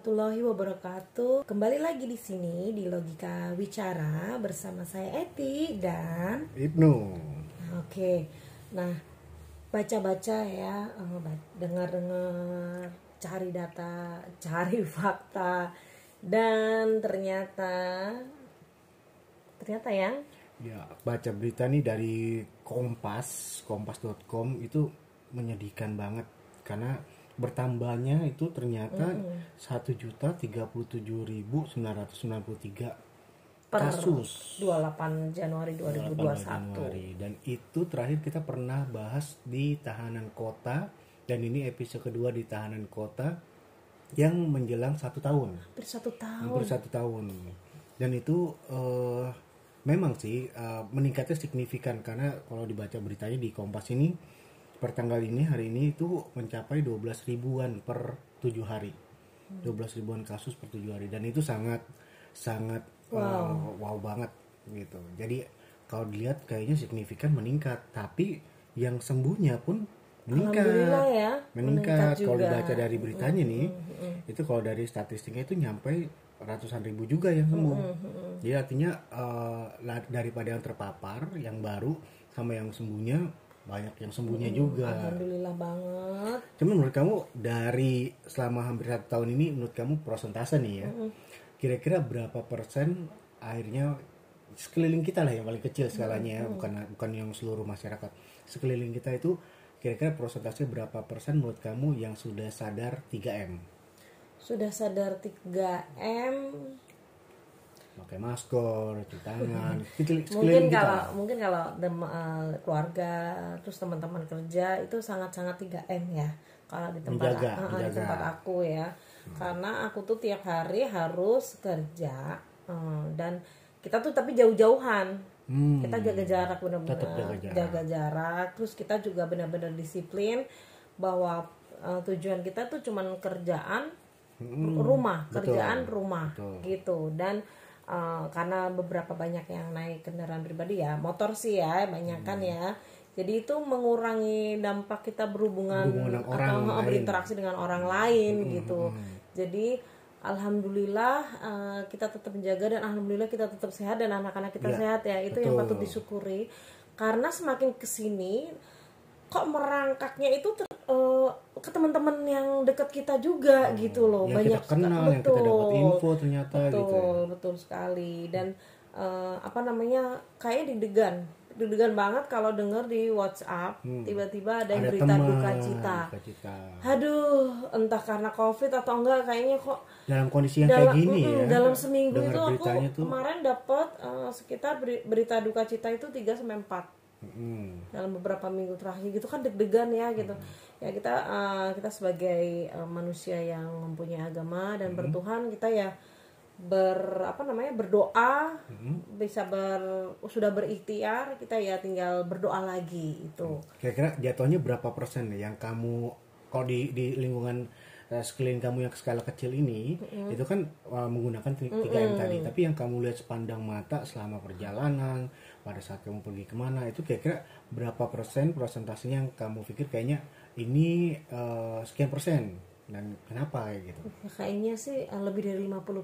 warahmatullahi wabarakatuh. Kembali lagi di sini di Logika Wicara bersama saya Eti dan Ibnu. oke. Nah, baca-baca ya, eh, dengar-dengar, cari data, cari fakta dan ternyata ternyata ya Ya, baca berita nih dari Kompas, kompas.com itu menyedihkan banget karena bertambahnya itu ternyata satu juta tiga puluh tujuh ribu sembilan ratus sembilan puluh tiga kasus. 28 Januari 2021. Januari. Dan itu terakhir kita pernah bahas di tahanan kota. Dan ini episode kedua di tahanan kota yang menjelang satu tahun. Hampir satu tahun. hampir satu tahun. Dan itu eh, memang sih eh, meningkatnya signifikan. Karena kalau dibaca beritanya di Kompas ini per tanggal ini hari ini itu mencapai 12 ribuan per tujuh hari. 12 ribuan kasus per tujuh hari. Dan itu sangat sangat eh, wow. banget gitu. Jadi kalau dilihat kayaknya signifikan meningkat. Tapi yang sembuhnya pun meningkat. Ya. meningkat. kalau juga. dibaca dari beritanya nih itu kalau dari statistiknya itu nyampe ratusan ribu juga yang sembuh. Jadi artinya la- daripada yang terpapar yang baru sama yang sembuhnya banyak yang sembuhnya juga Alhamdulillah banget. cuman menurut kamu dari selama hampir satu tahun ini menurut kamu persentase nih ya kira-kira berapa persen akhirnya sekeliling kita lah yang paling kecil skalanya ya bukan bukan yang seluruh masyarakat sekeliling kita itu kira-kira persentase berapa persen menurut kamu yang sudah sadar 3M Sudah sadar 3M. Pakai masker cuci tangan sekeliling Mungkin kita kalau mungkin kalau dem- eh, keluarga terus teman-teman kerja itu sangat-sangat 3M ya. Kalau di tempat Menjaga, eh, eh, di menjaga. tempat aku ya. Karena aku tuh tiap hari harus kerja eh, dan kita tuh tapi jauh-jauhan. Hmm. Kita jaga jarak benar-benar. Jaga jarak. jaga jarak. Terus kita juga benar-benar disiplin bahwa eh, tujuan kita tuh cuman kerjaan rumah, kerjaan rumah Betul. gitu. Dan eh, karena beberapa banyak yang naik kendaraan pribadi ya, motor sih ya, banyak kan Hmm. ya. Jadi itu mengurangi dampak kita berhubungan dengan orang atau lain. Hmm, berinteraksi dengan orang lain gitu. Jadi alhamdulillah eh, kita tetap menjaga dan alhamdulillah kita tetap sehat dan anak-anak kita Ya, sehat ya. Itu yang betul. patut disyukuri. Karena semakin ke sini kok merangkaknya itu ter- ke teman-teman yang dekat kita juga gitu loh. yang Banyak kita kenal sekali- yang kita dapat betul. info ternyata betul gitu ya. betul sekali dan eh, apa namanya kayak deg-degan deg-degan banget kalau denger di WhatsApp tiba-tiba ada, yang Hmm. ada berita teman duka cita duka cita. aduh entah karena covid atau enggak kayaknya kok dalam kondisi yang dalam kayak gini mm-mm, ya dalam seminggu itu aku tuh kemarin dapat eh, sekitar beri- berita duka cita itu 3 sampai 4 mm, dalam beberapa minggu terakhir gitu kan deg-degan ya gitu. Ya kita eh, kita sebagai eh, manusia yang mempunyai agama dan bertuhan kita ya ber apa namanya berdoa bisa ber sudah berikhtiar kita ya tinggal berdoa lagi itu kira-kira jatuhnya berapa persen nih yang kamu kalau di di lingkungan eh, sekeliling kamu yang skala kecil ini itu kan eh, menggunakan 3M tadi. Tapi yang kamu lihat sepandang mata selama perjalanan pada saat kamu pergi ke mana itu kira-kira berapa persen prosentasenya yang kamu pikir kayaknya ini eh, sekian persen dan kenapa kayak gitu Ya, kayaknya sih eh, lebih dari 50%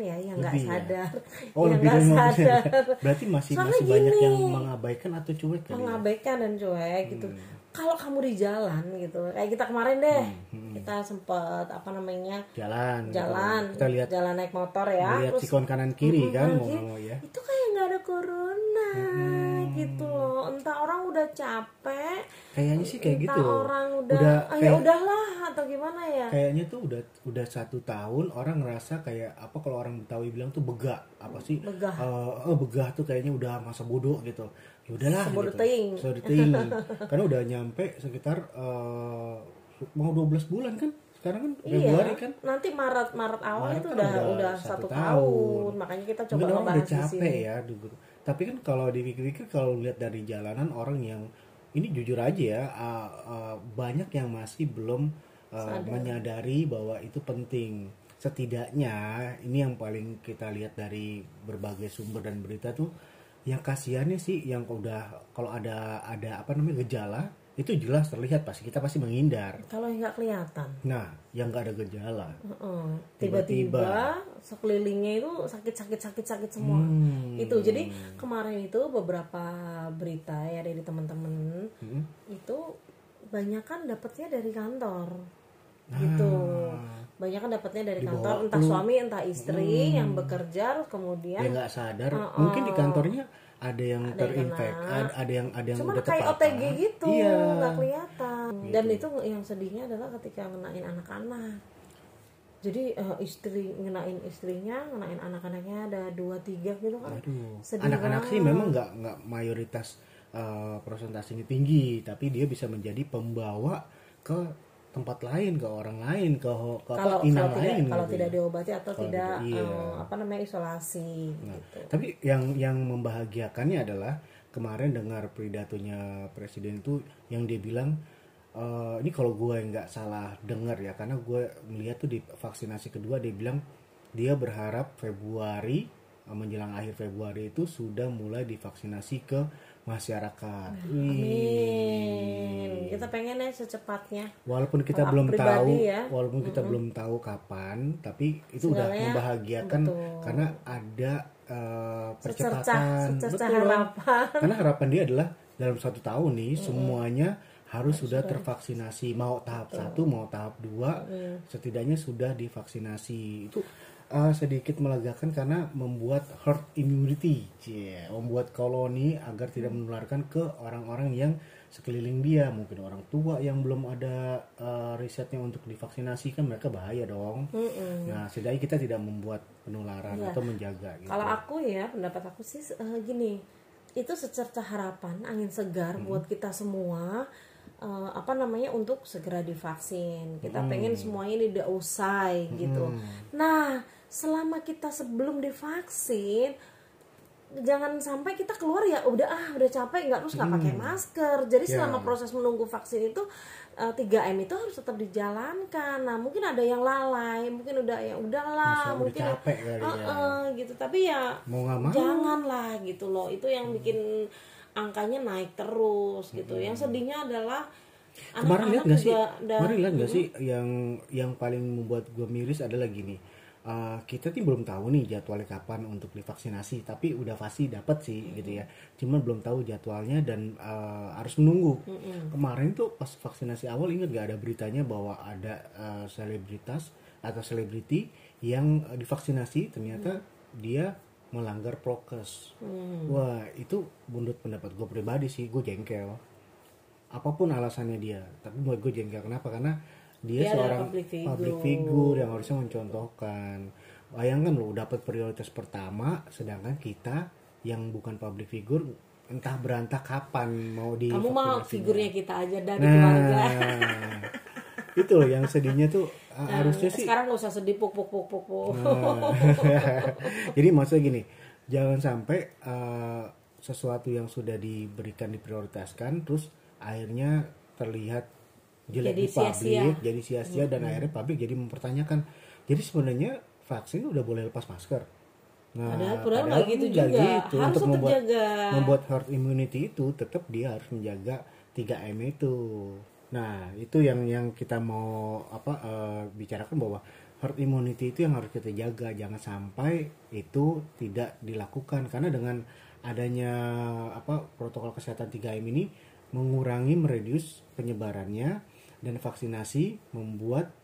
ya yang nggak ya? sadar oh yang lebih nggak dari 50%. sadar berarti masih Soalnya masih banyak gini. yang mengabaikan atau cuek kali ya? mengabaikan dan cuek gitu Hmm. kalau kamu di jalan gitu kayak kita kemarin deh kita sempet apa namanya jalan gitu. jalan kita lihat jalan naik motor ya lihat terus sikon kanan kiri kan mau mau ya itu kayak nggak ada corona gitu loh entah orang udah capek kayaknya sih kayak entah gitu orang udah, Udah ah, ya kayak- udahlah atau gimana ya kayaknya tuh udah udah satu tahun orang ngerasa kayak apa kalau orang Betawi bilang tuh begah apa sih Begah. Eh, oh begah tuh kayaknya udah masa bodoh gitu ya udahlah gitu. teing. Karena udah nyampe sekitar eh, mau 12 bulan kan sekarang kan Februari kan nanti Maret Maret awal Maret itu kan udah udah satu tahun. tahun. makanya kita coba mungkin udah di capek sini ya dulu. Tapi kan kalau dipikir-pikir kalau lihat dari jalanan orang yang ini jujur aja ya uh, uh, banyak yang masih belum uh, menyadari bahwa itu penting. Setidaknya ini yang paling kita lihat dari berbagai sumber dan berita tuh yang kasihannya sih yang udah kalau ada ada apa namanya gejala itu jelas terlihat pasti kita pasti menghindar. Kalau yang nggak kelihatan. Nah yang nggak ada gejala. Tiba-tiba. Sekelilingnya itu sakit-sakit sakit-sakit semua. Hmm. itu jadi kemarin itu beberapa berita ya dari teman-teman Hmm. itu banyak kan dapatnya dari kantor gitu. Banyak kan dapatnya dari kantor entah suami entah istri yang bekerja kemudian dia nggak sadar. Mungkin di kantornya ada yang terinfek ada, ada yang ada yang udah kayak terpapar OTG gitu Iya. nggak kelihatan. Dan itu yang sedihnya adalah ketika ngenain anak-anak. Jadi eh, istri ngenain istrinya ngenain anak-anaknya ada dua tiga gitu kan. Anak-anak sih memang nggak nggak mayoritas uh, persentasenya tinggi, tapi dia bisa menjadi pembawa ke tempat lain, ke orang lain, ke ke kalau apa inang kalau tidak lain. kalau gitu tidak ya. diobati atau tidak tidak, iya. eh, apa namanya isolasi gitu Tapi yang yang membahagiakannya adalah kemarin dengar pidatonya presiden itu yang dia bilang eh, ini kalau gue nggak salah dengar ya karena gue melihat tuh di vaksinasi kedua dia bilang dia berharap Februari menjelang akhir Februari itu sudah mulai divaksinasi ke masyarakat. Wih. Amin. Kita pengen ya secepatnya. Walaupun kita belum tahu, ya. walaupun kita belum tahu kapan, tapi itu udah Segalanya membahagiakan betul. karena ada uh, percepatan. secercah Betul. harapan. Karena harapan dia adalah dalam satu tahun nih Hmm. semuanya harus sudah tervaksinasi, mau tahap satu, mau tahap dua, Hmm. setidaknya sudah divaksinasi. Itu uh, sedikit melegakan karena membuat herd immunity, Cie. membuat koloni agar tidak menularkan ke orang-orang yang sekeliling dia, mungkin orang tua yang belum ada uh, risetnya untuk divaksinasi kan mereka bahaya dong. Mm-mm. Nah, setidaknya kita tidak membuat penularan Iya. atau menjaga gitu. Kalau aku ya pendapat aku sih eh, gini, itu secerca harapan, angin segar Hmm. buat kita semua. eh, apa namanya untuk segera divaksin. Kita Hmm. pengen semuanya ini udah usai gitu. Nah, selama kita sebelum divaksin jangan sampai kita keluar ya udah ah udah capek nggak terus nggak pakai Hmm. masker. Jadi Ya. selama proses menunggu vaksin itu eh, 3M itu harus tetap dijalankan. Nah mungkin ada yang lalai mungkin udah ya udahlah Masa udah mungkin capek kali ya. Heeh, gitu. Tapi ya Mau nggak mau. janganlah gitu loh. Itu yang bikin angkanya naik terus gitu. Yang sedihnya adalah kemarin lihat nggak sih? kemarin lihat nggak sih yang yang paling membuat gue miris adalah gini Uh, kita tuh belum tahu nih jadwalnya kapan untuk divaksinasi tapi udah pasti dapat sih gitu ya. Cuman belum tahu jadwalnya dan uh, harus menunggu. Kemarin tuh pas vaksinasi awal ingat gak ada beritanya bahwa ada uh, selebritas atau selebriti yang uh, divaksinasi ternyata dia melanggar prokes. Wah itu menurut pendapat gue pribadi sih gue jengkel. Apa pun alasannya dia tapi buat gue jengkel. Kenapa? Karena dia, Dia seorang public figure. public figure yang harusnya mencontohkan. Bayangkan lo dapat prioritas pertama sedangkan kita yang bukan public figure entah berantah kapan mau di kamu mau figurnya kita aja dari keluarga nah itu loh yang sedihnya tuh uh, harusnya sih sekarang gak usah sedih puk puk puk puk puk. Nah, jadi maksudnya gini, jangan sampai uh, sesuatu yang sudah diberikan diprioritaskan, terus akhirnya terlihat jelek Jadi di publik, jadi sia-sia dan akhirnya publik jadi mempertanyakan. Jadi sebenarnya vaksin udah boleh lepas masker. Nah, Padahal- padahal nggak gitu nggak juga. gitu. Harus Untuk tetap membuat jaga. membuat herd immunity itu tetap dia harus menjaga 3M itu. Nah, itu yang yang kita mau apa eh, bicarakan bahwa herd immunity itu yang harus kita jaga, jangan sampai itu tidak dilakukan karena dengan adanya apa protokol kesehatan 3M ini mengurangi meredius penyebarannya dan vaksinasi membuat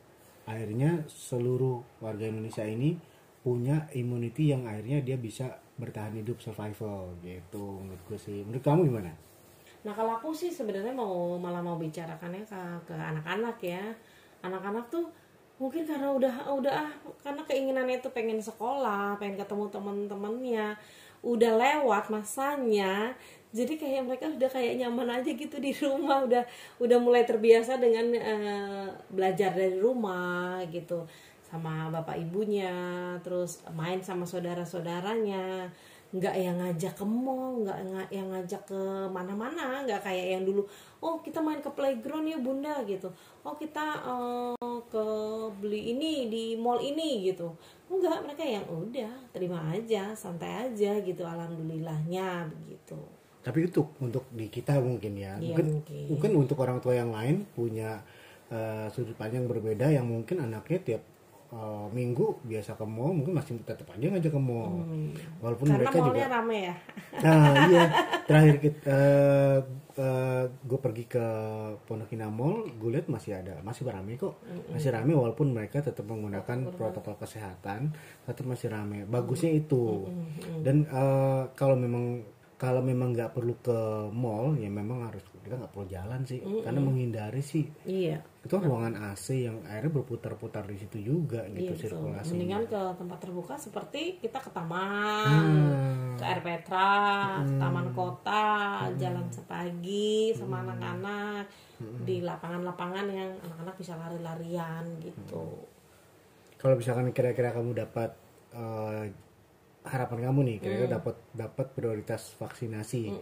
akhirnya seluruh warga Indonesia ini punya immunity yang akhirnya dia bisa bertahan hidup survival gitu menurut gue sih menurut kamu gimana? Nah kalau aku sih sebenarnya mau malah mau bicarakannya ke ke anak-anak ya. Anak-anak tuh mungkin karena udah udah ah karena keinginannya itu pengen sekolah, pengen ketemu teman-temannya, udah lewat masanya. Jadi kayak mereka udah kayak nyaman aja gitu di rumah, udah udah mulai terbiasa dengan eh, belajar dari rumah gitu sama bapak ibunya, terus main sama saudara-saudaranya nggak yang ngajak ke mall, nggak yang ngajak ke mana-mana, nggak kayak yang dulu. Oh kita main ke playground ya bunda gitu. Oh kita eh, ke beli ini di mall ini gitu. Enggak mereka yang udah terima aja, santai aja gitu. Alhamdulillahnya begitu. Tapi untuk untuk di kita mungkin ya. Iya, mungkin, mungkin. mungkin untuk orang tua yang lain punya eh, sudut pandang berbeda yang mungkin anaknya tiap eh, minggu biasa ke mall mungkin masih tetap aja ngajak ke mall. Walaupun Karena mereka juga rame ya. nah iya. Terakhir kita gue pergi ke Pondok Indah Mall gue lihat masih ada masih ramai kok. Masih ramai walaupun mereka tetap menggunakan protokol. kesehatan tetap masih ramai bagusnya itu. Dan eh, kalau memang kalau memang nggak perlu ke mall ya memang harus kita nggak perlu jalan sih. Karena menghindari sih. Iya. itu kan ruangan AC yang airnya berputar-putar di situ juga gitu Iya sirkulasi Mendingan ke tempat terbuka seperti kita ke taman, Hmm. ke air Petra, taman kota, jalan sepagi sama anak-anak. Di lapangan-lapangan yang anak-anak bisa lari-larian gitu. kalau misalkan kira-kira kamu dapat eh, harapan kamu nih kira-kira dapat dapat prioritas vaksinasi.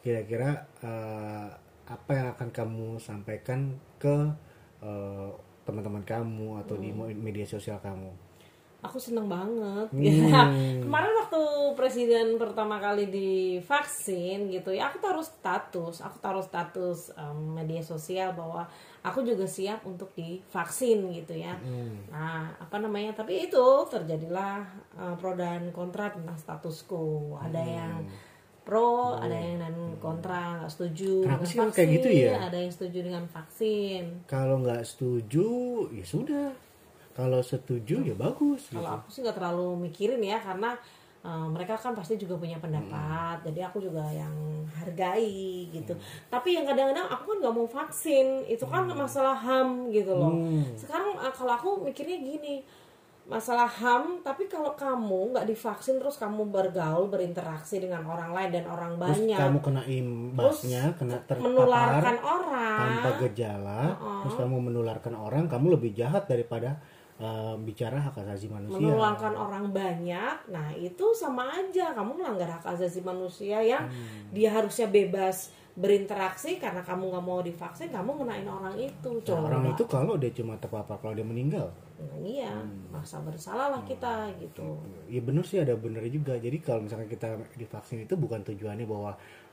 Kira-kira eh, apa yang akan kamu sampaikan ke eh, teman-teman kamu atau di mo- media sosial kamu Aku seneng banget. Hmm. Kemarin waktu presiden pertama kali divaksin gitu ya, aku taruh status, aku taruh status em, media sosial bahwa aku juga siap untuk divaksin gitu ya. Hmm. Nah, apa namanya? Tapi itu terjadilah eh, pro dan kontra tentang statusku. Ada Hmm. yang pro, ada yang dan kontra, nggak setuju Kenapa dengan kamu kayak gitu ya? Ada yang setuju dengan vaksin. kalau nggak setuju ya sudah kalau setuju ya bagus gitu. Kalau aku sih nggak terlalu mikirin ya karena uh, mereka kan pasti juga punya pendapat. Jadi aku juga yang hargai gitu. Tapi yang kadang-kadang aku kan nggak mau vaksin. Itu kan masalah HAM gitu loh. Sekarang uh, kalau aku mikirnya gini, masalah HAM. Tapi kalau kamu nggak divaksin terus kamu bergaul berinteraksi dengan orang lain dan orang terus banyak, kamu kena imbasnya kena terpapar menularkan orang. tanpa gejala terus kamu menularkan orang kamu lebih jahat daripada eh, bicara hak asasi manusia menularkan orang banyak, nah itu sama aja kamu melanggar hak asasi manusia yang Hmm. dia harusnya bebas berinteraksi karena kamu nggak mau divaksin, kamu ngenain orang itu. Nah, Coba. orang itu kalau dia cuma terpapar kalau dia meninggal Nah, iya, Hmm. masa bersalah lah kita gitu. ya bener sih ada bener juga jadi kalau misalkan kita divaksin itu bukan tujuannya bahwa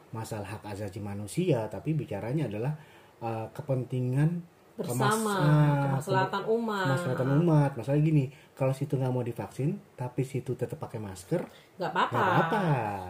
masalah hak asasi manusia tapi bicaranya adalah eh, kepentingan Bersama, ah, kemaslahatan umat. kemaslahatan umat masalah gini kalau situ nggak mau divaksin tapi situ tetap pakai masker nggak apa-apa. apa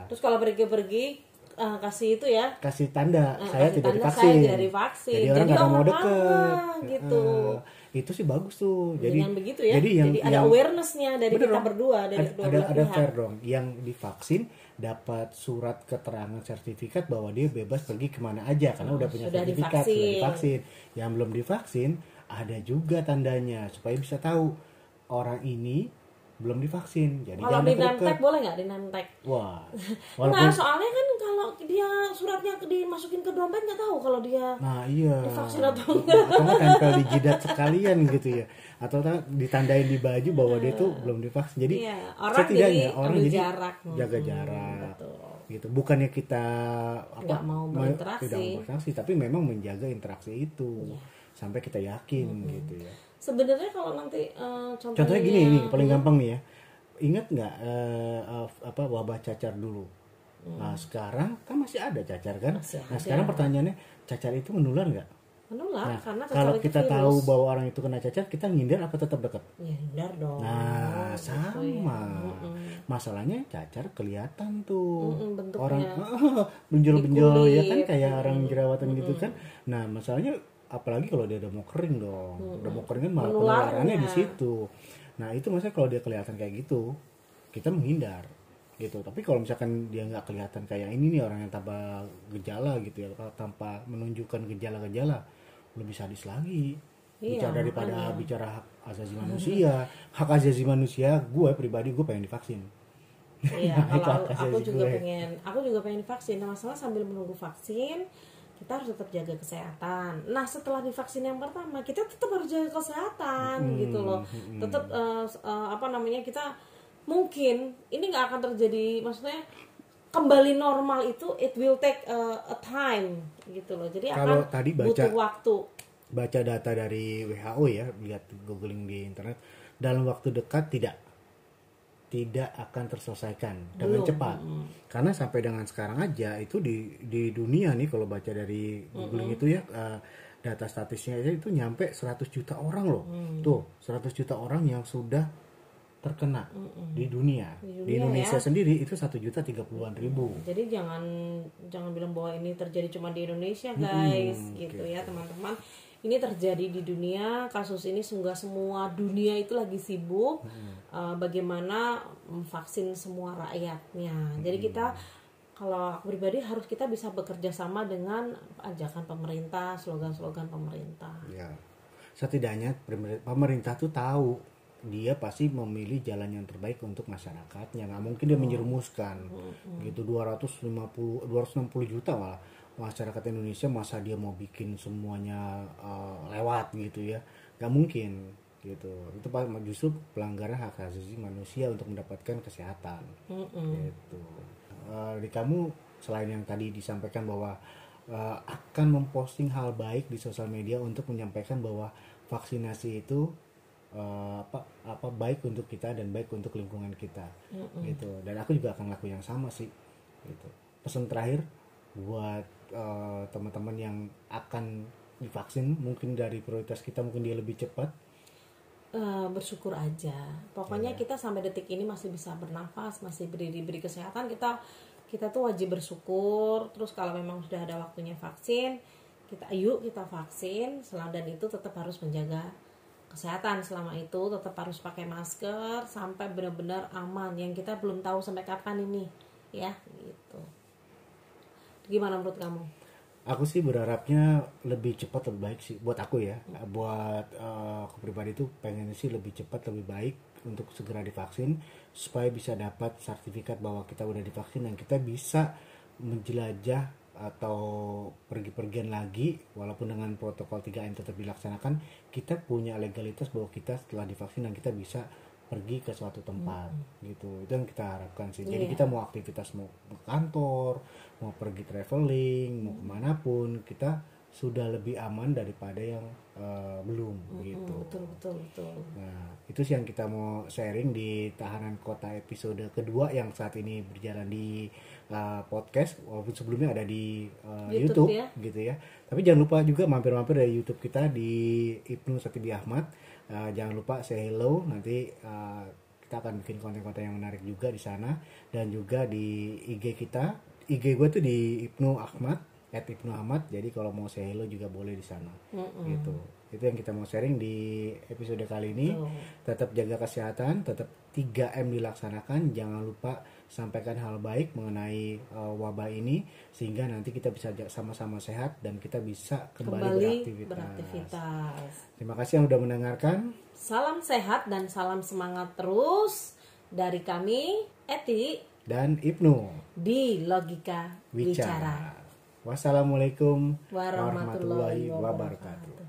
Terus kalau pergi-pergi eh, kasih itu ya kasih tanda Eh, saya kasih tidak tanda divaksin saya tidak divaksin. jadi orang nggak mau deket ah, gitu. Eh, itu sih bagus tuh jadi dengan begitu ya. jadi yang ada yang- awarenessnya dari Bener kita dong. berdua dari ada ada, ada fair dong yang divaksin dapat surat keterangan sertifikat bahwa dia bebas pergi ke mana aja karena udah punya sudah sertifikat sudah divaksin. divaksin yang belum divaksin ada juga tandanya supaya bisa tahu orang ini belum divaksin jadi Kalau di tag boleh nggak di tag? wah Nah, walaupun soalnya kan kalau dia suratnya dimasukin ke dompet nggak tahu kalau dia nah iya divaksin atau enggak. atau nggak tempel di jidat sekalian gitu ya atau ditandain di baju bahwa dia tuh belum divaksin jadi Iya, orang setidaknya jadi orang jadi jarak. jaga Hmm, jarak betul. gitu bukannya kita apa Nggak mau berinteraksi. tidak mau berinteraksi tapi memang menjaga interaksi itu Iya. sampai kita yakin gitu ya Sebenarnya kalau nanti eh, contohnya, contohnya gini ini paling gampang nih ya ingat nggak eh, eh, apa wabah cacar dulu nah sekarang kan masih ada cacar kan Hmm. Masih nah ada. sekarang pertanyaannya cacar itu menular nggak menular Nah, karena kalau kita virus. tahu bahwa orang itu kena cacar, kita ngindar apa tetap dekat? ya hindar dong. Nah, Gitu sama. ya. Masalahnya cacar kelihatan tuh. Mm-mm, bentuknya. Orang benjol-benjol ya kan kayak orang jerawatan gitu kan. Nah, masalahnya apalagi kalau dia udah mau kering dong. Udah mau kering kan malah penularannya di situ. Nah, itu maksudnya kalau dia kelihatan kayak gitu, kita menghindar gitu. Tapi kalau misalkan dia nggak kelihatan kayak ini nih orang yang tanpa gejala gitu ya, tanpa menunjukkan gejala-gejala, lebih sadis lagi. Iya, bicara daripada bicara hak asasi manusia, hak asasi manusia, gue pribadi gue pengen divaksin. Iya, Nah, kalau aku juga gue. pengen, aku juga pengen vaksin. Nah, masalah sambil menunggu vaksin, kita harus tetap jaga kesehatan. Nah, setelah divaksin yang pertama, kita tetap harus jaga kesehatan Hmm, gitu loh. Tetap eh, eh, apa namanya kita mungkin ini nggak akan terjadi, maksudnya kembali normal itu it will take eh, a time gitu loh. Jadi Kalau akan tadi baca- butuh waktu. Baca data dari WHO ya, lihat googling di internet, dalam waktu dekat tidak. Tidak akan terselesaikan dengan cepat. Karena sampai dengan sekarang aja itu di di dunia nih kalau baca dari googling itu ya eh, data statistiknya aja itu nyampe 100 juta orang loh. Mm. Tuh, 100 juta orang yang sudah terkena di dunia. Di Di, Indonesia ya. sendiri itu satu juta tiga puluhan ribu. Jadi jangan jangan bilang bahwa ini terjadi cuma di Indonesia, guys, gitu ya, teman-teman. Ini terjadi di dunia, kasus ini sehingga semua dunia itu lagi sibuk uh, bagaimana vaksin semua rakyatnya. Jadi kita kalau aku pribadi harus kita bisa bekerja sama dengan ajakan pemerintah, slogan-slogan pemerintah. Ya. Setidaknya pemer- pemerintah tuh tahu dia pasti memilih jalan yang terbaik untuk masyarakatnya. Nggak mungkin dia menjerumuskan gitu 250 260 juta malah masyarakat Indonesia masa dia mau bikin semuanya eh, lewat gitu ya. Nggak mungkin gitu. Itu pa- justru pelanggaran hak asasi manusia untuk mendapatkan kesehatan. Gitu. Eh, di kamu selain yang tadi disampaikan bahwa eh, akan memposting hal baik di sosial media untuk menyampaikan bahwa vaksinasi itu eh, apa apa baik untuk kita dan baik untuk lingkungan kita gitu dan aku juga akan lakuin yang sama sih gitu pesan terakhir buat eh, teman-teman yang akan divaksin mungkin dari prioritas kita mungkin dia lebih cepat Eh, bersyukur aja. Pokoknya kita sampai detik ini masih bisa bernafas, masih beri diberi kesehatan. Kita kita tuh wajib bersyukur. Terus kalau memang sudah ada waktunya vaksin, kita ayo kita vaksin. Selang dan itu tetap harus menjaga kesehatan selama itu tetap harus pakai masker sampai benar-benar aman yang kita belum tahu sampai kapan ini ya gitu gimana menurut kamu Aku sih berharapnya lebih cepat lebih baik sih buat aku ya. Buat eh, aku pribadi tuh pengen sih lebih cepat lebih baik untuk segera divaksin supaya bisa dapat sertifikat bahwa kita udah divaksin dan kita bisa menjelajah atau pergi-pergian lagi walaupun dengan protokol 3M tetap dilaksanakan kita punya legalitas bahwa kita setelah divaksin dan kita bisa pergi ke suatu tempat gitu itu yang kita harapkan sih jadi Iya. kita mau aktivitas mau ke kantor mau pergi traveling mau ke mana pun kita sudah lebih aman daripada yang eh, belum gitu Hmm, betul betul betul Nah, itu sih yang kita mau sharing di Tahanan Kota episode kedua yang saat ini berjalan di uh, podcast walaupun sebelumnya ada di uh, YouTube YouTube, ya. gitu ya. Tapi jangan lupa juga mampir-mampir dari YouTube kita di Ibnu Satibi Ahmad. Uh, jangan lupa say hello nanti uh, kita akan bikin konten-konten yang menarik juga di sana dan juga di IG kita. IG gue tuh di Ibnu Ahmad at Ibnu Ahmad. Jadi kalau mau say hello juga boleh di sana. Gitu. Itu yang kita mau sharing di episode kali ini Tuh. tetap jaga kesehatan, tetap 3M dilaksanakan, jangan lupa sampaikan hal baik mengenai uh, wabah ini sehingga nanti kita bisa sama-sama sehat dan kita bisa kembali, kembali beraktivitas. beraktivitas Terima kasih yang sudah mendengarkan. salam sehat dan salam semangat terus dari kami Eti Dan Ibnu di logika bicara. bicara. Wassalamualaikum warahmatullahi warahmatullahi wabarakatuh. wabarakatuh.